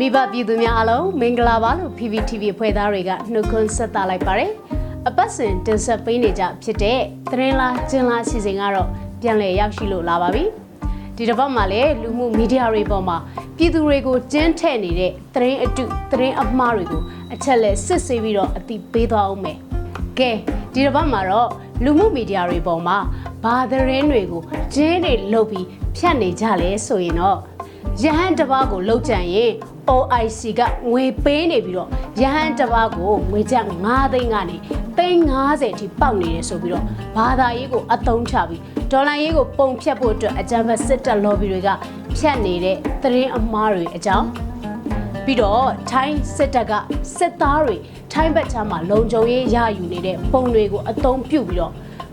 မိဘပြည်သူများအားလုံးမင်္ဂလာပါလို့ PPTV ဖွဲ့သားတွေကနှုတ်ခွန်းဆက်သလိုက်ပါတယ်အပတ်စဉ်တင်ဆက်ပေးနေကြဖြစ်တဲ့သတင်းလားကျင်းလားအစီအစဉ်ကတော့ပြန်လည်ရောက်ရှိလို့လာပါပြီဒီတစ်ပတ်မှာလည်းလူမှုမီဒီယာတွေပေါ်မှာပြည်သူတွေကိုကျင်းထည့်နေတဲ့သတင်းအတုသတင်းအမှားတွေကိုအချက်လက်စစ်ဆေးပြီးတော့အတိပေးသွားအောင်မယ်ကဲဒီတစ်ပတ်မှာတော့လူမှုမီဒီယာတွေပေါ်မှာဘာသတင်းတွေကိုကျင်းတွေလုပ်ပြီးဖြတ်နေကြလဲဆိုရင်တော့ရဟန်းတစ်ပါးကိုလှုပ်ကြံရင် OIC ကငွေပေးနေပြီးတော့ရဟန်းတစ်ပါးကိုငွေကျပ်9သိန်းကနေသိန်း90အထိပေါက်နေတယ်ဆိုပြီးတော့ဘာသာရေးကိုအသုံးချပြီးဒေါ်လာရေးကိုပုံဖြတ်ဖို့အတွက်အကြံဖက်စစ်တပ် lobby တွေကဖြတ်နေတဲ့သတင်းအမှားတွေအကြောင်းပြီးတော့ထိုင်းစစ်တပ်ကစစ်သားတွေထိုင်းဘက်ခြမ်းမှာလုံခြုံရေးရယူနေတဲ့ပုံတွေကိုအသုံးပြုပြီးတော့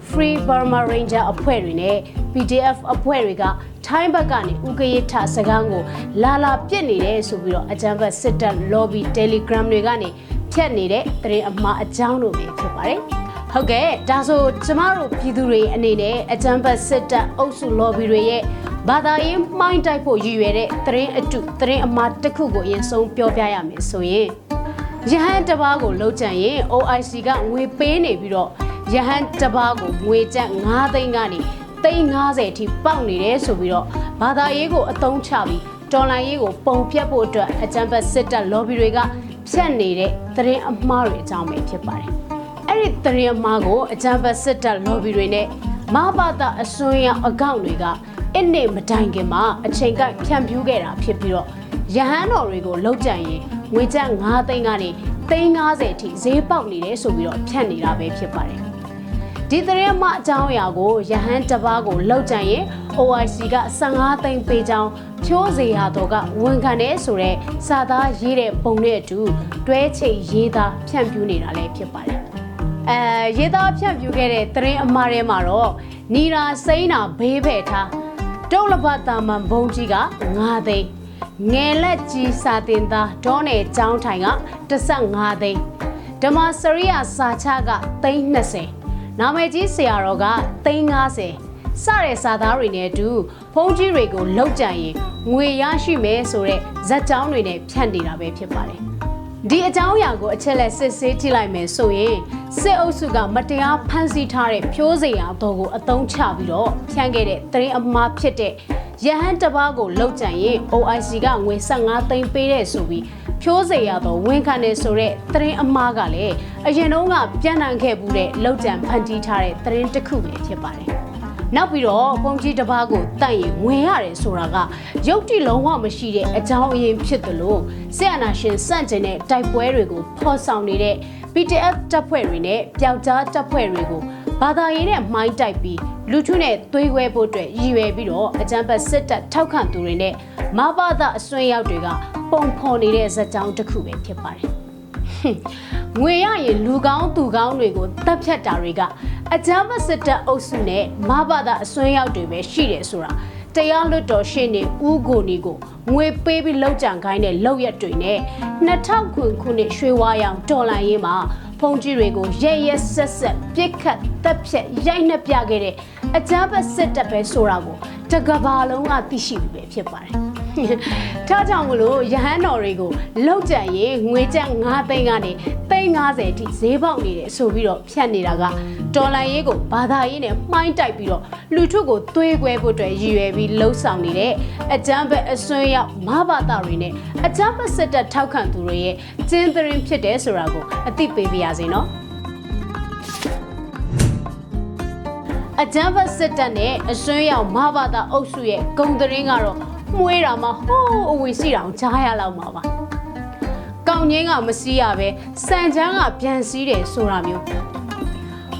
Free Burma Ranger အဖွဲ့တွေနဲ့ PDF အဖွဲ့တွေက ထိုင်းဘက်ကနေဥကရထစကန်းကိုလာလာပြစ်နေတယ်ဆိုပြီးတော့အကြံဖက်စစ်တပ် lobby Telegram တွေကနေဖြတ်နေတဲ့သတင်းအမှားအကြောင်းတို့ပဲဖြစ်ပါတယ်။ဟုတ်ကဲ့ဒါဆိုကျမတို့ပြည်သူတွေအနေနဲ့အကြံဖက်စစ်တပ်အုပ်စု lobby တွေရဲ့ဘာသာရေးမှိုင်းတိုက်ဖို့ရည်ရွယ်တဲ့သတင်းအတုသတင်းအမှားတစ်ခုကိုအရင်ဆုံးပြောပြရမယ်ဆိုရင်ရဟန်းတစ်ပါးကိုလှုပ်ကြံရင် OIC ကငွေပေးနေပြီးတော့ရဟန်းတစ်ပါးကိုငွေကျပ်9သိန်းကနေ သိန်း90အထိပေါက်နေတယ်ဆိုပြီးတော့ဘာသာရေးကိုအသုံးချပြီးတော်လိုင်းရေးကိုပုံပြတ်ဖို့အတွက်အကြံဖက်စစ်တပ် lobby တွေကဖြတ်နေတဲ့သတင်းအမှားတွေအကြောင်းပဲဖြစ်ပါတယ်။အဲ့ဒီသတင်းအမှားကိုအကြံဖက်စစ်တပ် lobby တွေနဲ့မဘာသာအစွန်းရောက်အကောင့်တွေကအစ်နေမတိုင်ခင်မှာအချိန်ကိုက်ဖြန့်ဖြူးခဲ့တာဖြစ်ပြီးတော့ရဟန်းတော်တွေကိုလှုပ်ကြံရင်ငွေကျပ်9သိန်းကနေသိန်း90အထိဈေးပေါက်နေတယ်ဆိုပြီးတော့ဖြန့်နေတာပဲဖြစ်ပါတယ်။ ဒီသတင်းမှအကြောင်းအရာကိုရဟန်းတစ်ပါးကိုလောက်ကြံရင် OIC က15သိန်းပေးကြောင်းဖြိုးစေရတော့ကဝန်ခံတယ်ဆိုတော့စာသားရေးတဲ့ပုံနဲ့အတူတွဲချိတ်ရေးသားဖြန့်ဖြူးနေတာလည်းဖြစ်ပါတယ်။အဲရေးသားဖြန့်ဖြူးခဲ့တဲ့သတင်းအမှားထဲမှာတော့နီရာစိမ့်တာဘေးဖယ်ထားတုတ်လပတ်တာမန်ဘုံကြီးက9သိန်းငယ်လက်ကြီးစာတင်သားဒေါနယ်ကျောင်းထိုင်က15သိန်းဓမ္မစရိယစာချက320နာ မည်ကြီးဆရာတော်က350စတဲ့စာသားတွေနဲ့အတူဖုန်းကြီးတွေကိုလောက်ကြံရင်ငွေရရှိမယ်ဆိုတဲ့ဇက်ကြောင်းတွေနဲ့ဖြန့်နေတာပဲဖြစ်ပါတယ်ဒီအကြောင်းအရာကိုအချက်လက်စစ်ဆေးကြည့်လိုက်မယ်ဆိုရင်စစ်အုပ်စုကမတရားဖမ်းဆီးထားတဲ့ဖြိုးစရာတော်ကိုအသုံးချပြီးတော့ဖြန့်ခဲ့တဲ့သတင်းအမှားဖြစ်တဲ့ရဟန်းတစ်ပါးကိုလောက်ကြံရင် OIC ကငွေ15သိန်းပေးတဲ့ဆိုပြီး ဖြိုးစေရတော့ဝန်ခံနေဆိုတဲ့သတင်းအမှားကလည်းအရင်တုန်းကပြန်နိုင်ခဲ့ဘူးတဲ့လောက်ကြံဖန်တီးထားတဲ့သတင်းတစ်ခုပဲဖြစ်ပါတယ်။နောက်ပြီးတော့ပုံကြီးတစ်ပါးကိုတန့်ရင်ဝင်ရတယ်ဆိုတာကရုပ်တိလုံးဝမရှိတဲ့အကြောင်းအရင်းဖြစ်သလိုဆက်အနာရှင်စန့်ကျင်တဲ့တိုက်ပွဲတွေကိုဖော်ဆောင်နေတဲ့ PTF တပ်ဖွဲ့တွေနဲ့ပျောက်ကြားတပ်ဖွဲ့တွေကိုဘာသာရေးနဲ့မှိုင်းတိုက်ပြီးလူထုနဲ့သွေးခွဲဖို့အတွက်ရည်ရွယ်ပြီးတော့အကြမ်းဖက်စစ်တပ်ထောက်ခံသူတွေနဲ့မဘာသာအစွန်းရောက်တွေက ပုံဖော်နေတဲ့ဇာတ်ကြောင်းတစ်ခုပဲဖြစ်ပါတယ်။ငွေရရင်လူကောင်းသူကောင်းတွေကိုတပ်ဖြတ်တာတွေကအကြမ်းဖက်စစ်တပ်အုပ်စုနဲ့မဘာသာအစွန်းရောက်တွေပဲရှိတယ်ဆိုတာတရားလွတ်တော်ရှင်းနေဦးကိုနီကိုငွေပေးပြီးလောက်ကြံခိုင်းတဲ့လောက်ရက်တွေနဲ့2000ခုခုနှစ်ရွှေဝါရောင်တော်လိုင်းရေးမှာဖုန်ကြီးတွေကိုရဲရဲဆက်ဆက်ပြစ်ခတ်တပ်ဖြတ်ရိုက်နှက်ပြခဲ့တဲ့အကြမ်းဖက်စစ်တပ်ပဲဆိုတာကို တကဘာလုံးကသိရှိပြီပဲဖြစ်ပါတယ်။ထားကြောင့်မလို့ရဟန်းတော်တွေကိုလောက်ကြံရင်ငွေကျပ်9သိန်းကနေသိန်း90အထိဈေးပေါက်နေတယ်ဆိုပြီးတော့ဖြတ်နေတာကဒေါ်လာရေးကိုဘာသာရေးနဲ့မှိုင်းတိုက်ပြီးတော့လူထုကိုသွေးကွဲဖို့အတွက်ရည်ရွယ်ပြီးလှုံ့ဆော်နေတဲ့အကြမ်းဖက်အစွန်းရောက်မဘာသာတွေနဲ့အကြမ်းဖက်စစ်တပ်ထောက်ခံသူတွေရဲ့ကျင်းသရင်ဖြစ်တယ်ဆိုတာကိုအသိပေးပါရစေနော်။ အကြမ်းဖက်စစ်တပ်နဲ့အစွန်းရောက်မဘာသာအုပ်စုရဲ့ဂုံသတင်းကတော့မှုေးတာမှဟိုးအဝေစီတောင်ကြားရလောက်မှာပါ။ကောင်းငင်းကမစီးရပဲစံချမ်းကပြန်စည်းတယ်ဆိုတာမျိုး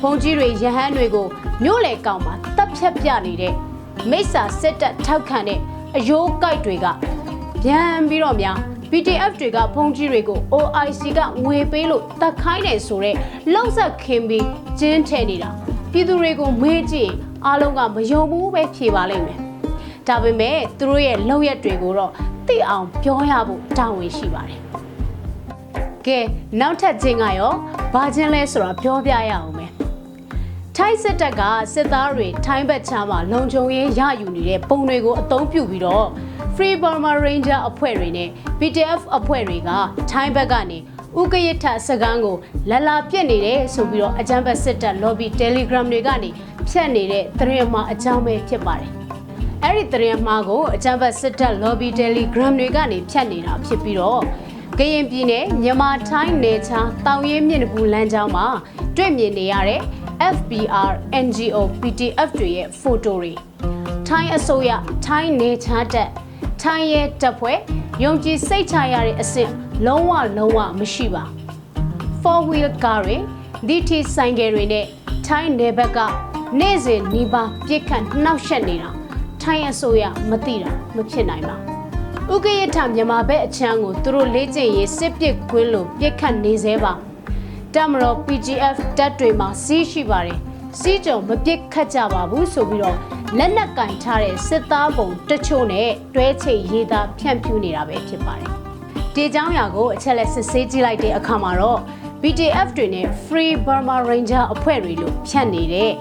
ဘုံကြီးတွေရဟန်းတွေကိုမြို့လေကောင်မှာတပ်ဖြတ်ပြနေတဲ့မိစ္ဆာစစ်တပ်ထောက်ခံတဲ့အယိုးကိုက်တွေကပြန်ပြီးတော့များ BTF တွေကဖုန်ကြီးတွေကို OIC ကငွေပေးလို့တက်ခိုင်းတယ်ဆိုတော့လောက်ဆက်ခင်းပြီးကျင်းထဲနေတာ ပြည်သူတွေကိုမေးကြည့်အားလုံးကမယုံဘူးပဲဖြေပါလိမ့်မယ်ဒါပေမဲ့သူတို့ရဲ့လောက်ရက်တွေကိုတော့သိအောင်ပြောရဖို့တာဝန်ရှိပါတယ်ကဲနောက်ထပ်ချင်းကရောဘာချင်းလဲဆိုတာပြောပြရအောင်မယ်ထိုင်းစစ်တပ်ကစစ်သားတွေထိုင်းဘက်ခြမ်းမှာလုံခြုံရေးရယူနေတဲ့ပုံတွေကိုအသုံးပြုပြီးတော့ Free Burma Ranger အဖွဲ့တွေနဲ့ BTF အဖွဲ့တွေကထိုင်းဘက်ကနေ ဥကရထစကန်းကိုလလာပြက်နေတယ်ဆိုပြီးတော့အကြံဘတ်စစ်တပ် lobby Telegram တွေကနေဖြတ်နေတဲ့သတင်းအမှားအကြောင်းပဲဖြစ်ပါတယ်။အဲ့ဒီသတင်းအမှားကိုအကြံဘတ်စစ်တပ် lobby Telegram တွေကနေဖြတ်နေတာဖြစ်ပြီးတော့ကရင်ပြည်နယ်မြန်မာထိုင်းနယ်ခြားတောင်ရဲမြင့်တပူလမ်းကြောင်းမှာတွေ့မြင်နေရတဲ့ FBR NGO PTF တွေရဲ့ဖိုတိုတွေထိုင်းအစိုးရထိုင်းနယ်ခြားတပ်ထိုင်းရဲတပ်ဖွဲ့ယုံကြည်စိတ်ချရတဲ့အဆင့် လုံးဝလုံးဝမရှိပါ four wheel ကားတွေ DT ဆိုင်ကယ်တွေနဲ့ထိုင်းနယ်ဘက်ကနေ့စဉ်နီးပါးပြစ်ခတ်နှောက်ယှက်နေတာထိုင်းအစိုးရမသိတာမဖြစ်နိုင်ပါဥက္ကဋ္ဌမြန်မာဘက်အချမ်းကိုသူတို့လေးကျင်ရေးစစ်ပစ်ကွင်းလိုပြစ်ခတ်နေသေးပါတမတော် PGF တပ်တွေမှာစီးရှိပါတယ်စီးကြုံမပြစ်ခတ်ကြပါဘူးဆိုပြီးတော့လက်နက်ကင်ထားတဲ့စစ်သားပုံတချို့နဲ့တွဲချိတ်ရေးသားဖြန့်ဖြူးနေတာပဲဖြစ်ပါတယ် ဒီအကြောင်းအရာကိုအချက်လက်စစ်ဆေးကြည့်လိုက်တဲ့အခါမှာတော့ BTF တွေနဲ့ Free Burma Ranger အဖွဲ့တွေလို့ဖြန့်နေတဲ့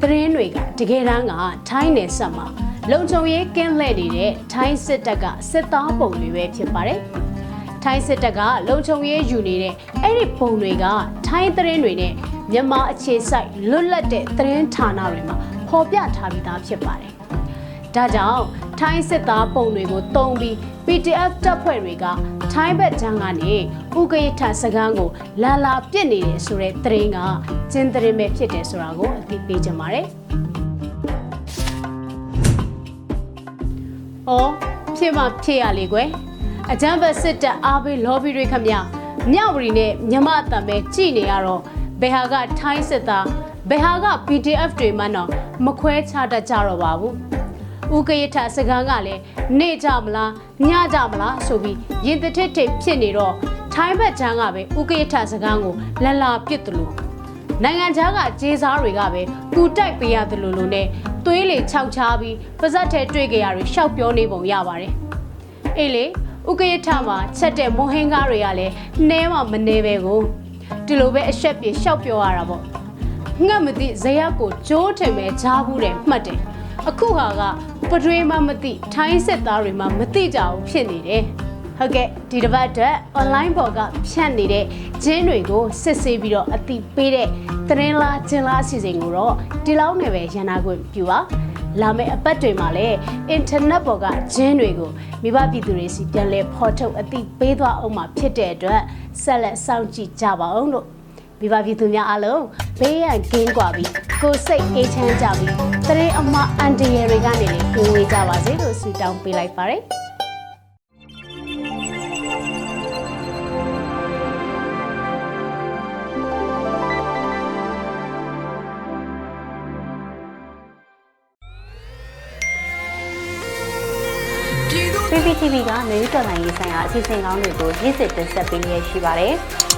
သတင်းတွေကတကယ်တမ်းကထိုင်းနယ်စပ်မှာလုံခြုံရေးကင်းလှည့်နေတဲ့ထိုင်းစစ်တပ်ကစစ်သားပုံတွေပဲဖြစ်ပါတယ်။ထိုင်းစစ်တပ်ကလုံခြုံရေးယူနေတဲ့အဲ့ဒီပုံတွေကထိုင်းသတင်းတွေနဲ့မြန်မာအခြေစိုက်လွတ်လပ်တဲ့သတင်းဌာနတွေမှာပေါ်ပြထားပြီးသားဖြစ်ပါတယ်။ဒါကြောင့် ထိုင်းစစ်သားပုံတွေကိုတုံးပြီး PDF တပ်ဖွဲ့တွေကထိုင်းဘက်ဂျန်ကနေဥကရထစကန်းကိုလာလာပြစ်နေတယ်ဆိုတဲ့သတင်းကကျင်းသတင်းပဲဖြစ်တယ်ဆိုတာကိုအသိပေးချင်ပါတယ်။အော်ဖြစ်မှဖြစ်ရလေကွယ်။အကြမ်းဖက်စစ်တပ်အားပေး lobby တွေခမမြောက်ဝရီနဲ့မြမအတံပဲကြည်နေရတော့ဘယ်ဟာကထိုင်းစစ်သားဘယ်ဟာက PDF တွေမှတော့မခွဲခြားတတ်ကြတော့ပါဘူး။ ဦးကရထစကန်းကလည်းနေကြမလားညကြမလားဆိုပြီးရင်တထစ်ထိပ်ဖြစ်နေတော့ထိုင်းဘက်ချမ်းကပဲဦးကရထစကန်းကိုလလာပစ်တယ်လို့နိုင်ငံခြားကကြေးစားတွေကပဲကူတိုက်ပေးရတယ်လို့လို့နဲ့သွေးလေခြောက်ချားပြီးပါဇက်ထဲတွေ့ကြရတွေရှောက်ပြောနေပုံရပါတယ်အေးလေဥကရထမှာချက်တဲ့မွန်ဟင်းကားတွေကလည်းနှဲမှမနေပဲကိုဒီလိုပဲအဆက်ပြေရှောက်ပြောရတာပေါ့ငှက်မသိဇရက်ကိုကြိုးထင်ပဲကြားဘူးတယ်မှတ်တယ် အခုဟာကပတွေးမှမသိထိုင်းစစ်သားတွေမှမသိကြဘူးဖြစ်နေတယ်ဟုတ်ကဲ့ဒီတစ်ပတ်အတွက် online ပေါ်ကဖြန့်နေတဲ့ဂျင်းတွေကိုစစ်ဆေးပြီးတော့အတိပေးတဲ့သတင်းလားဂျင်းလားအစီအစဉ်ကိုတော့ဒီလောက်နဲ့ပဲရန်နာခွင့်ပြုပါလာမယ့်အပတ်တွေမှာလည်းအင်တာနက်ပေါ်ကဂျင်းတွေကိုမိဘပြည်သူတွေစီပြန်လဲဖော်ထုတ်အတိပေးသွားအောင်မှာဖြစ်တဲ့အတွက်ဆက်လက်စောင့်ကြည့်ကြပါအောင်လို့ မိဘပြည်သူများအားလုံးဘေးရန်ကင်းကွာပြီးကိုယ်စိတ်အေးချမ်းကြပြီးတရေအမအန်တရယ်တွေကနေလည်းကိုယ်ဝေးကြပါစေလို့ဆုတောင်းပေးလိုက်ပါတယ် PPTV ကမျိုးတော်လိုင်းရေးဆိုင်ရာအစီအစဉ်ကောင်းတွေကိုရည်စည်တင်ဆက်ပေးနေရရှိပါတယ်။